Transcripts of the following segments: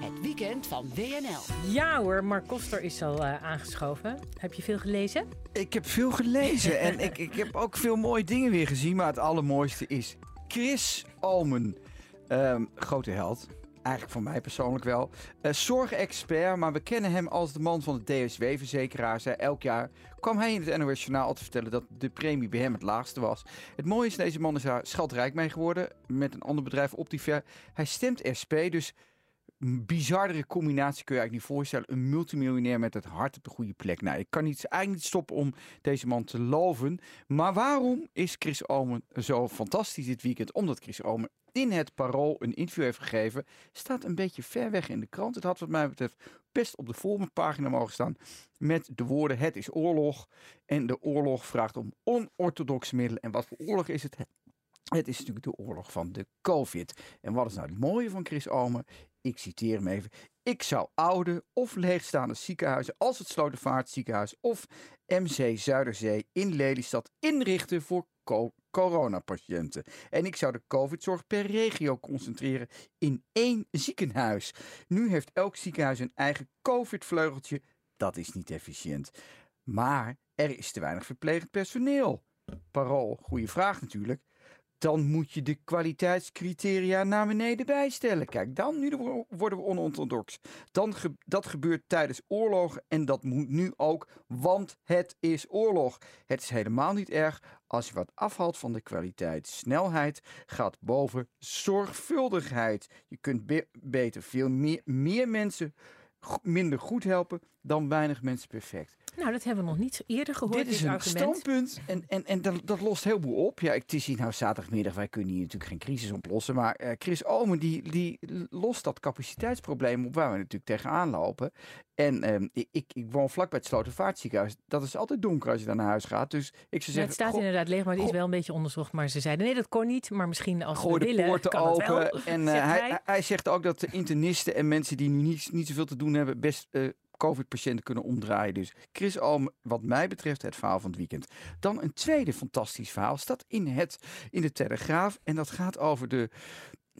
Het weekend van WNL. Ja hoor, Mark Koster is al uh, aangeschoven. Heb je veel gelezen? Ik heb veel gelezen en ik, ik heb ook veel mooie dingen weer gezien. Maar het allermooiste is Chris Omen. Um, grote held. Eigenlijk voor mij persoonlijk wel. Uh, zorgexpert, maar we kennen hem als de man van de DSW-verzekeraar. Elk jaar kwam hij in het NOS Journaal te vertellen dat de premie bij hem het laagste was. Het mooie is, deze man is daar schatrijk mee geworden met een ander bedrijf, Optiver. Hij stemt SP, dus bizardere combinatie kun je eigenlijk niet voorstellen. Een multimiljonair met het hart op de goede plek. Nou, ik kan niet, eigenlijk niet stoppen om deze man te loven. Maar waarom is Chris Omen zo fantastisch dit weekend? Omdat Chris Omen in het Parool een interview heeft gegeven. Staat een beetje ver weg in de krant. Het had wat mij betreft best op de voorpagina mogen staan. Met de woorden het is oorlog. En de oorlog vraagt om onorthodoxe middelen. En wat voor oorlog is het? Het is natuurlijk de oorlog van de COVID. En wat is nou het mooie van Chris Omen? Ik citeer hem even. Ik zou oude of leegstaande ziekenhuizen als het Slotervaartziekenhuis of MC Zuiderzee in Lelystad inrichten voor coronapatiënten. En ik zou de COVID-zorg per regio concentreren in één ziekenhuis. Nu heeft elk ziekenhuis een eigen COVID-vleugeltje. Dat is niet efficiënt. Maar er is te weinig verplegend personeel. Parool, goede vraag natuurlijk dan moet je de kwaliteitscriteria naar beneden bijstellen. Kijk, dan nu worden we onorthodox. Dan dat gebeurt tijdens oorlog en dat moet nu ook, want het is oorlog. Het is helemaal niet erg als je wat afhaalt van de kwaliteit. Snelheid gaat boven zorgvuldigheid. Je kunt beter veel meer mensen minder goed helpen dan weinig mensen perfect. Nou, dat hebben we nog niet eerder gehoord. Dit is een standpunt en, en, en dat, dat lost heel veel op. Ja, het is hier nou zaterdagmiddag, wij kunnen hier natuurlijk geen crisis oplossen. Maar uh, Chris Omen die, die lost dat capaciteitsprobleem op waar we natuurlijk tegenaan lopen. En uh, ik, ik, woon vlak bij het Slotervaartziekenhuis. Dat is altijd donker als je daar naar huis gaat. Dus ik zou zeggen... het staat inderdaad leeg, maar het is wel een beetje onderzocht. Maar ze zeiden nee, dat kon niet. Maar misschien als Gooi we de willen, poorten kan open. Het wel, en uh, hij, hij, zegt ook dat de internisten en mensen die nu niet, niet zoveel te doen hebben... best uh, COVID-patiënten kunnen omdraaien. Dus Chris Alm, wat mij betreft, het verhaal van het weekend. Dan een tweede fantastisch verhaal staat in, het, in de Telegraaf. En dat gaat over de,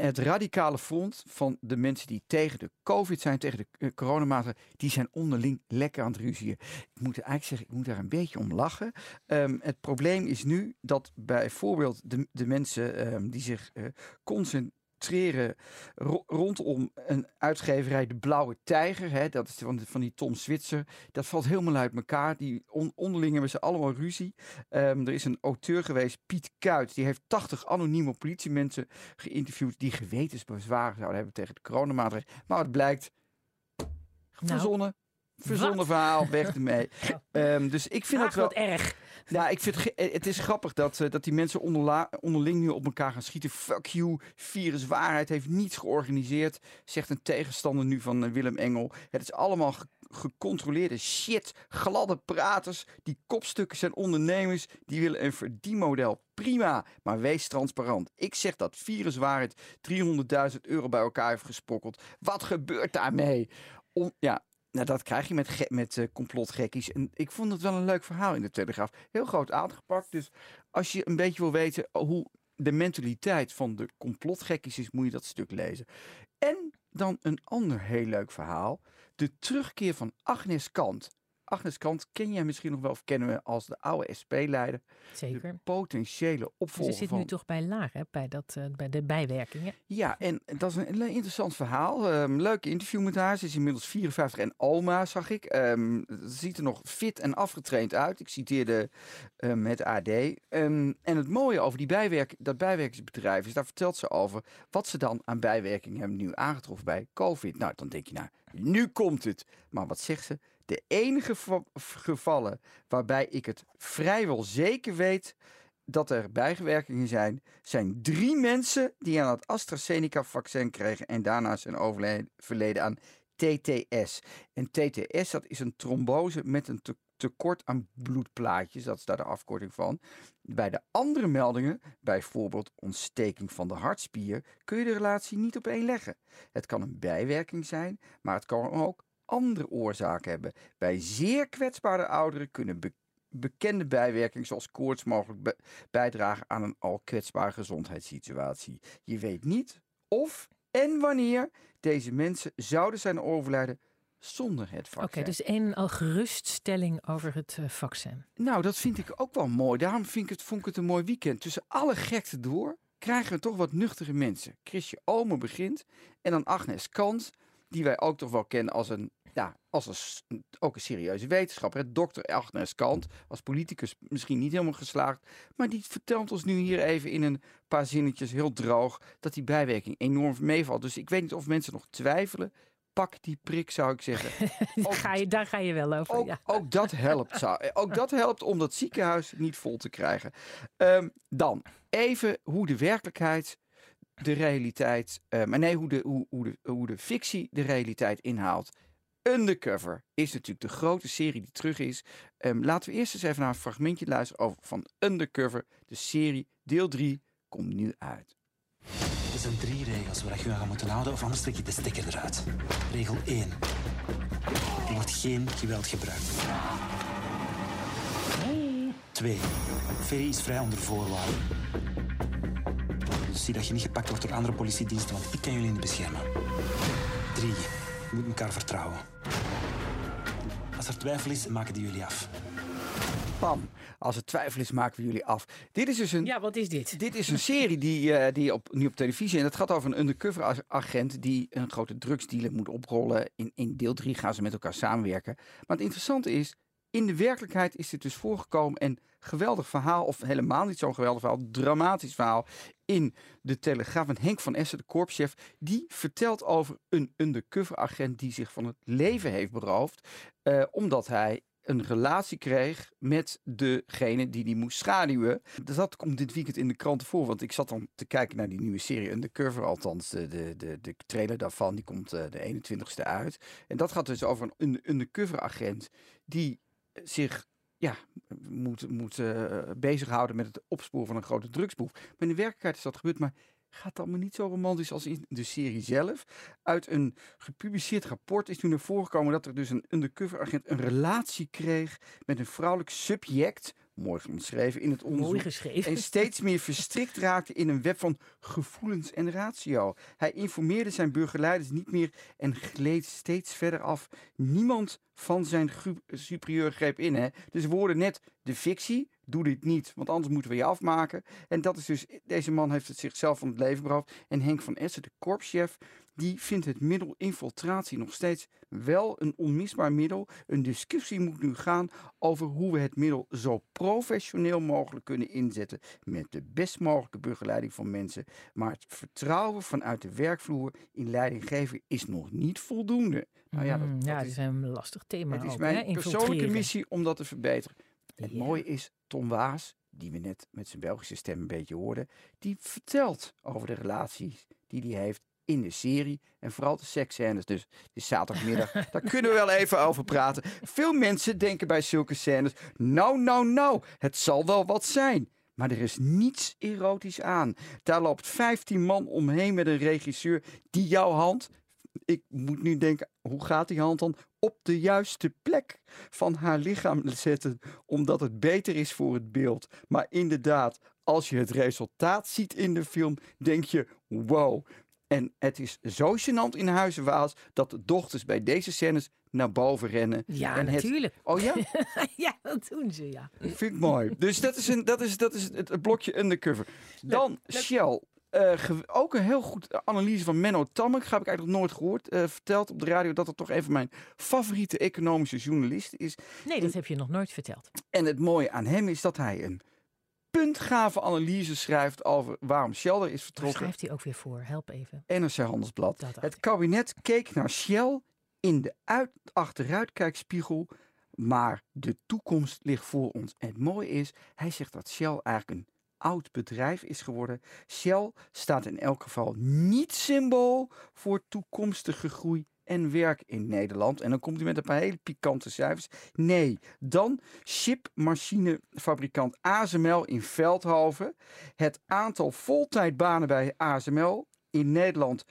het radicale front van de mensen die tegen de COVID zijn, tegen de uh, die zijn onderling lekker aan het ruzien. Ik moet eigenlijk zeggen, ik moet daar een beetje om lachen. Um, het probleem is nu dat bijvoorbeeld de, de mensen um, die zich uh, rondom een uitgeverij, De Blauwe Tijger. Hè, dat is van, van die Tom Switzer. Dat valt helemaal uit elkaar. Die on, onderling hebben ze allemaal ruzie. Um, er is een auteur geweest, Piet Kuit. Die heeft 80 anonieme politiemensen geïnterviewd. die gewetensbezwaren zouden hebben tegen de coronamaatregelen. Maar het blijkt Nou, verzonnen. Verzonnen Wat? verhaal, weg ermee. Um, dus ik vind het wel erg. ja, ik vind het, ge- het is grappig dat, eh, dat die mensen onderla- onderling nu op elkaar gaan schieten. Fuck you, virus waarheid heeft niets georganiseerd, zegt een tegenstander nu van eh, Willem Engel. Het is allemaal ge- gecontroleerde shit, gladde praters. Die kopstukken zijn ondernemers, die willen een verdienmodel. Prima, maar wees transparant. Ik zeg dat viruswaarheid 300.000 euro bij elkaar heeft gesprokkeld. Wat gebeurt daarmee? Om, ja, nou, dat krijg je met, met eh, complotgekkies. En ik vond het wel een leuk verhaal in de Telegraaf. Heel groot aangepakt. Dus als je een beetje wil weten hoe de mentaliteit van de complotgekkies is, moet je dat stuk lezen. En dan een ander heel leuk verhaal. De terugkeer van Agnes Kant. Agnes Kant ken jij misschien nog wel of kennen we als de oude SP-leider. De Zeker. potentiële Dus opvolger ze zit van... nu toch bij laag, hè? Bij, dat, eh, bij de bijwerkingen. Ja, en dat is een interessant verhaal. Ehm leuk interview met haar. Ze is inmiddels 54 en oma, zag ik. Ehm, ze ziet er nog fit en afgetraind uit. Ik citeerde ehm, het AD. Ehm, en het mooie over die bijwerk, dat bijwerkingsbedrijf is, daar vertelt ze over wat ze dan aan bijwerking hebben nu aangetroffen bij COVID. Nou, dan denk je, nou, nu komt het. Maar wat zegt ze? De enige va- gevallen waarbij ik het vrijwel zeker weet dat er bijwerkingen zijn, zijn drie mensen die aan het AstraZeneca-vaccin kregen en daarna zijn overleden aan TTS. En TTS, dat is een trombose met een te- tekort aan bloedplaatjes. Dat is daar de afkorting van. Bij de andere meldingen, bijvoorbeeld ontsteking van de hartspier, kun je de relatie niet op één leggen. Het kan een bijwerking zijn, maar het kan ook andere oorzaken hebben. Bij zeer kwetsbare ouderen kunnen be- bekende bijwerkingen zoals koorts mogelijk be- bijdragen aan een al kwetsbare gezondheidssituatie. Je weet niet of en wanneer deze mensen zouden zijn overlijden zonder het Oké, vaccin. dus een al geruststelling over het eh, vaccin. Nou, dat vind ik ook wel mooi. Daarom vind ik het, vond ik het een mooi weekend. Tussen alle gekte door krijgen we toch wat nuchtere mensen. Chrisje Omen begint en dan Agnes Kant, die wij ook toch wel kennen als een, ja, als een, ook een serieuze wetenschapper. hè. Dokter Agnes Kant, als politicus misschien niet helemaal geslaagd, maar die vertelt ons nu hier even in een paar zinnetjes heel droog dat die bijwerking enorm meevalt. Dus ik weet niet of mensen nog twijfelen. Pak die prik, zou ik zeggen. Ook- ga je, daar ga je wel over. Ook, ja. ook dat helpt. Zou, ook dat helpt om dat ziekenhuis niet vol te krijgen. Ehm, dan even hoe de werkelijkheid de realiteit. eh, maar nee, hoe de, hoe, hoe, de, hoe de fictie de realiteit inhaalt. Undercover is natuurlijk de grote serie die terug is. Ehm, laten we eerst eens even naar een fragmentje luisteren over van Undercover. De serie deel 3 komt nu uit. Er zijn drie regels waar je je aan gaat moeten houden, of anders trek je de stekker eruit. Regel 1. Er wordt geen geweld gebruikt. 2. Ferry is vrij onder voorwaarden. Dus zie dat je niet gepakt wordt door andere politiediensten, want ik kan jullie niet beschermen. 3. Je moet elkaar vertrouwen. Als er twijfel is, maken die jullie af. Pam, als er twijfel is, maken we jullie af. Dit is dus een ja, wat is dit? Dit is een serie die, eh, die op, nu op televisie. En het gaat over een undercover ag- agent die een grote drugsdealer moet oprollen. In, in deel 3 gaan ze met elkaar samenwerken. Maar het interessante is, in de werkelijkheid is dit dus voorgekomen. En geweldig verhaal, of helemaal niet zo'n geweldig verhaal, dramatisch verhaal. In de Telegraaf. En Henk van Essen, de korpschef, die vertelt over een undercover agent die zich van het leven heeft beroofd. eh, omdat hij een relatie kreeg met degene die die moest schaduwen. Dat komt dit weekend in de kranten voor. Want ik zat dan te kijken naar die nieuwe serie Undercover. Althans, de, de, de, de trailer daarvan. Die komt eh, de 21ste uit. En dat gaat dus over een un- undercover agent. Die zich ja, moet, moet eh, bezighouden met het opsporen van een grote drugsboef. Maar in de werkelijkheid is dat gebeurd. Maar gaat allemaal niet zo romantisch als in de serie zelf. Uit een gepubliceerd rapport is toen naar voren gekomen dat er dus een undercover agent een relatie kreeg met een vrouwelijk subject. Mooi omschreven in het onderzoek. Mooi geschreven. En steeds meer verstrikt raakte in een web van gevoelens en ratio. Hij informeerde zijn burgerleiders niet meer en gleed steeds verder af. Niemand van zijn superieur greep in. Hè? Dus we hoorden net de fictie. Doe dit niet, want anders moeten we je afmaken. En dat is dus, deze man heeft het zichzelf van het leven beroofd. En Henk van Essen, de korpschef, die vindt het middel infiltratie nog steeds wel een onmisbaar middel. Een discussie moet nu gaan over hoe we het middel zo professioneel mogelijk kunnen inzetten. Met de best mogelijke begeleiding van mensen. Maar het vertrouwen vanuit de werkvloer in leidinggeven is nog niet voldoende. Nou ja, dat, Mm, dat ja, is, het is een lastig thema. het is mijn hè? persoonlijke missie om dat te verbeteren. Het Ja. mooie is, Tom Waas, die we net met zijn Belgische stem een beetje hoorden, die vertelt over de relaties die hij heeft in de serie. En vooral de seksscènes. Dus het is zaterdagmiddag. Daar kunnen we wel even over praten. Veel mensen denken bij zulke scènes. Nou, nou, nou. Het zal wel wat zijn. Maar er is niets erotisch aan. Daar loopt 15 man omheen met een regisseur die jouw hand. Ik moet nu denken, hoe gaat die hand dan? Op de juiste plek van haar lichaam zetten. Omdat het beter is voor het beeld. Maar inderdaad, als je het resultaat ziet in de film, denk je: wow. En het is zo gênant in Huizen Waals dat de dochters bij deze scènes naar boven rennen. Ja, en het- natuurlijk. Oh ja? ja, dat doen ze, ja. Vind ik mooi. Dus dat is, een, dat is, dat is het, het blokje undercover. Dan Shell. Eh, ook een heel goed analyse van Menno Tammek. Heb ik eigenlijk nog nooit gehoord. eh, verteld op de radio dat het toch een van mijn favoriete economische journalisten is. Nee, dat heb je nog nooit verteld. En het mooie aan hem is dat hij een puntgave analyse schrijft over waarom Shell er is vertrokken. schrijft hij ook weer voor? Help even. NRC Handelsblad. Dat Het kabinet keek naar Shell in de uit, achteruitkijkspiegel. Maar de toekomst ligt voor ons. En het mooie is, hij zegt dat Shell eigenlijk een oud bedrijf is geworden. Shell staat in elk geval niet symbool voor toekomstige groei en werk in Nederland. En dan komt hij met een paar hele pikante cijfers. Nee, dan chipmachinefabrikant ASML in Veldhoven. Het aantal voltijdbanen bij ASML in Nederland 12.800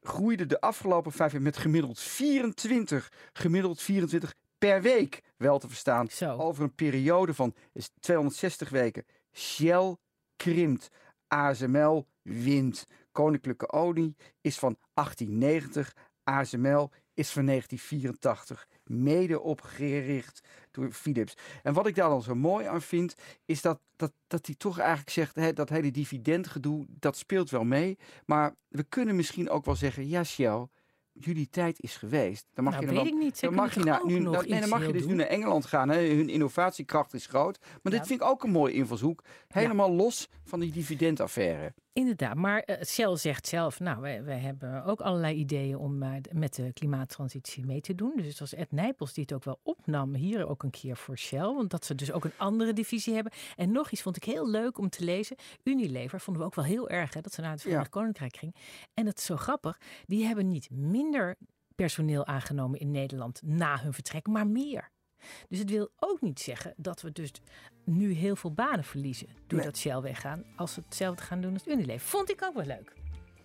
groeide de afgelopen vijf jaar met gemiddeld 24, gemiddeld 24 per week wel te verstaan. Zo. Over een periode van is 260 weken. Shell krimpt. ASML wint. Koninklijke Olie is van 1890. ASML is van 1984. Mede opgericht door Philips. En wat ik daar dan zo mooi aan vind, is dat, dat, dat hij toch eigenlijk zegt, hè, dat hele dividendgedoe, dat speelt wel mee. Maar we kunnen misschien ook wel zeggen, ja Shell, jullie tijd is geweest. Dan mag Nou, je dan weet wel, ik niet. Dan mag je, naar, nu, nog dan, nee, dan mag je dus nu naar Engeland gaan. Hè. Hun innovatiekracht is groot. Maar Ja. dit vind ik ook een mooie invalshoek. Helemaal los van die dividendaffaire. Inderdaad, maar eh, Shell zegt zelf, nou, wij, wij hebben ook allerlei ideeën om eh, met de klimaattransitie mee te doen. Dus het was Ed Nijpels die het ook wel opnam, hier ook een keer voor Shell. Want dat ze dus ook een andere divisie hebben. En nog iets vond ik heel leuk om te lezen. Unilever vonden we ook wel heel erg, hè, dat ze naar het Verenigd Koninkrijk ging. En dat is zo grappig, die hebben niet minder personeel aangenomen in Nederland na hun vertrek, maar meer. Dus het wil ook niet zeggen dat we dus nu heel veel banen verliezen doordat Shell weggaan. Als we hetzelfde gaan doen als Unilever. Vond ik ook wel leuk.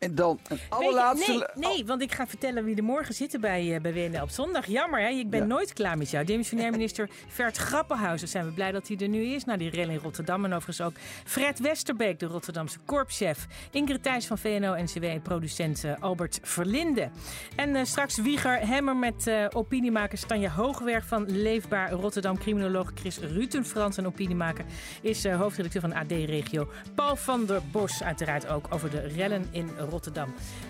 En dan een je- allerlaatste... nee, nee, want ik ga vertellen wie er morgen zitten bij, eh, bij WNL op zondag. Jammer, hè? ik ben Ja. nooit klaar met jou. Demissionair minister Vert Grappenhuizen. Zijn we blij dat hij er nu is. Na die rel in Rotterdam. En overigens ook Fred Westerbeek, de Rotterdamse korpschef. Ingrid Thijs van VNO-NCW en producent eh, Albert Verlinde. En eh, straks Wieger Hemmer met opiniemaker Tanja Hoogwerk van Leefbaar Rotterdam. Criminoloog Chris Rutenfrans en opiniemaker is hoofdredacteur van AD-regio. Paul van der Bos uiteraard ook over de rellen in Rotterdam.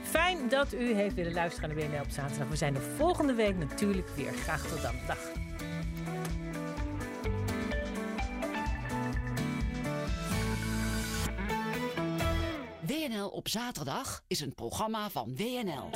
Fijn dat u heeft willen luisteren naar WNL op zaterdag. We zijn er volgende week natuurlijk weer. Graag tot dan. Dag. WNL op zaterdag is een programma van WNL.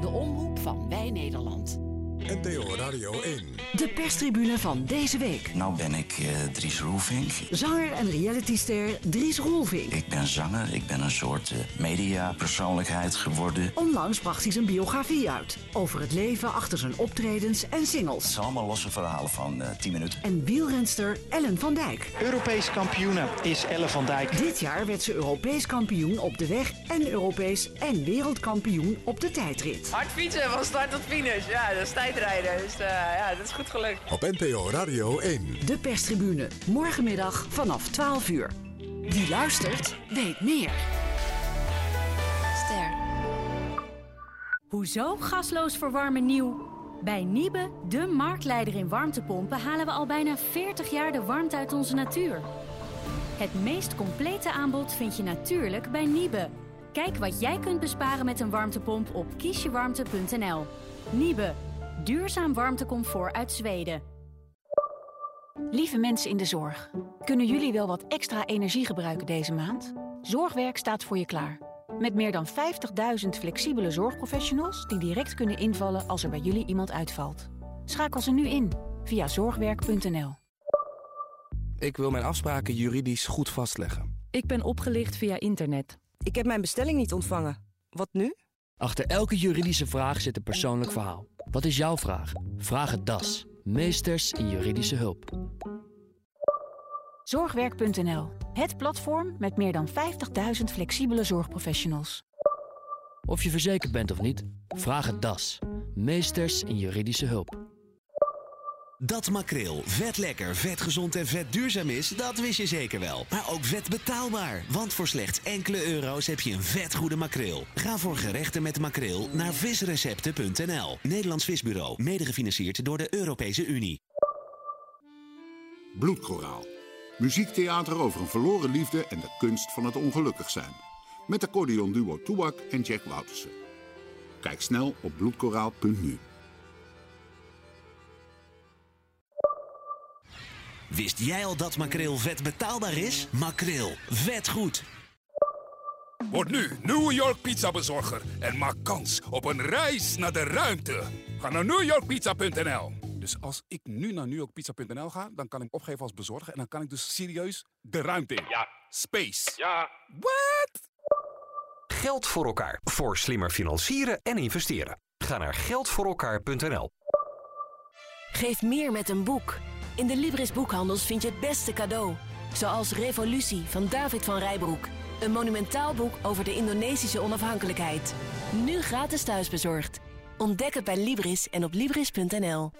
De omroep van Wij Nederland. NTO Radio 1. De perstribune van deze week. Nou ben ik eh, Dries Roelvink. Zanger en realityster Dries Roelvink. Ik ben zanger, ik ben een soort eh, mediapersoonlijkheid geworden. Onlangs bracht hij zijn biografie uit. Over het leven achter zijn optredens en Het singles. zijn allemaal losse verhalen van eh 10 minuten. En wielrenster Ellen van Dijk. Europees kampioene is Elle van Dijk. Dit jaar werd ze Europees kampioen op de weg en Europees en wereldkampioen op de tijdrit. Hard fietsen van start tot finish. Ja, dat is tijdrijden. Dus eh, ja, dat is goed gelukt. Op NPO Radio 1. De perstribune. Morgenmiddag vanaf 12 uur. Wie luistert, weet meer. Ster. Hoezo gasloos verwarmen nieuw? Bij Niebe, de marktleider in warmtepompen, halen we al bijna 40 jaar de warmte uit onze natuur. Het meest complete aanbod vind je natuurlijk bij Niebe. Kijk wat jij kunt besparen met een warmtepomp op kiesjewarmte.nl. Niebe, duurzaam warmtecomfort uit Zweden. Lieve mensen in de zorg, kunnen jullie wel wat extra energie gebruiken deze maand? Zorgwerk staat voor je klaar. Met meer dan 50.000 flexibele zorgprofessionals die direct kunnen invallen als er bij jullie iemand uitvalt. Schakel ze nu in via zorgwerk.nl. Ik wil mijn afspraken juridisch goed vastleggen. Ik ben opgelicht via internet. Ik heb mijn bestelling niet ontvangen. Wat nu? Achter elke juridische vraag zit een persoonlijk verhaal. Wat is jouw vraag? Vraag het DAS. Meesters in juridische hulp. Zorgwerk.nl, het platform met meer dan 50.000 flexibele zorgprofessionals. Of je verzekerd bent of niet? Vraag het DAS. Meesters in juridische hulp. Dat makreel vet lekker, vet gezond en vet duurzaam is, dat wist je zeker wel. Maar ook vet betaalbaar. Want voor slechts enkele euro's heb je een vet goede makreel. Ga voor gerechten met makreel naar visrecepten.nl. Nederlands Visbureau, mede gefinancierd door de Europese Unie. Bloedkoraal. Muziektheater over een verloren liefde en de kunst van het ongelukkig zijn. Met accordeonduo Toebak en Jack Woutersen. Kijk snel op bloedkoraal.nu. Wist jij al dat makreel vet betaalbaar is? Makreel, vet goed. Word nu New York Pizza bezorger en maak kans op een reis naar de ruimte. Ga naar newyorkpizza.nl. Dus als ik nu naar newyorkpizza.nl ga, dan kan ik opgeven als bezorger en dan kan ik dus serieus de ruimte in. Ja. Space. Ja. What? Geld voor elkaar. Voor slimmer financieren en investeren. Ga naar geldvoorelkaar.nl. Geef meer met een boek. In de Libris boekhandels vind je het beste cadeau. Zoals Revolutie van David van Rijbroek. Een monumentaal boek over de Indonesische onafhankelijkheid. Nu gratis thuisbezorgd. Ontdek het bij Libris en op Libris.nl.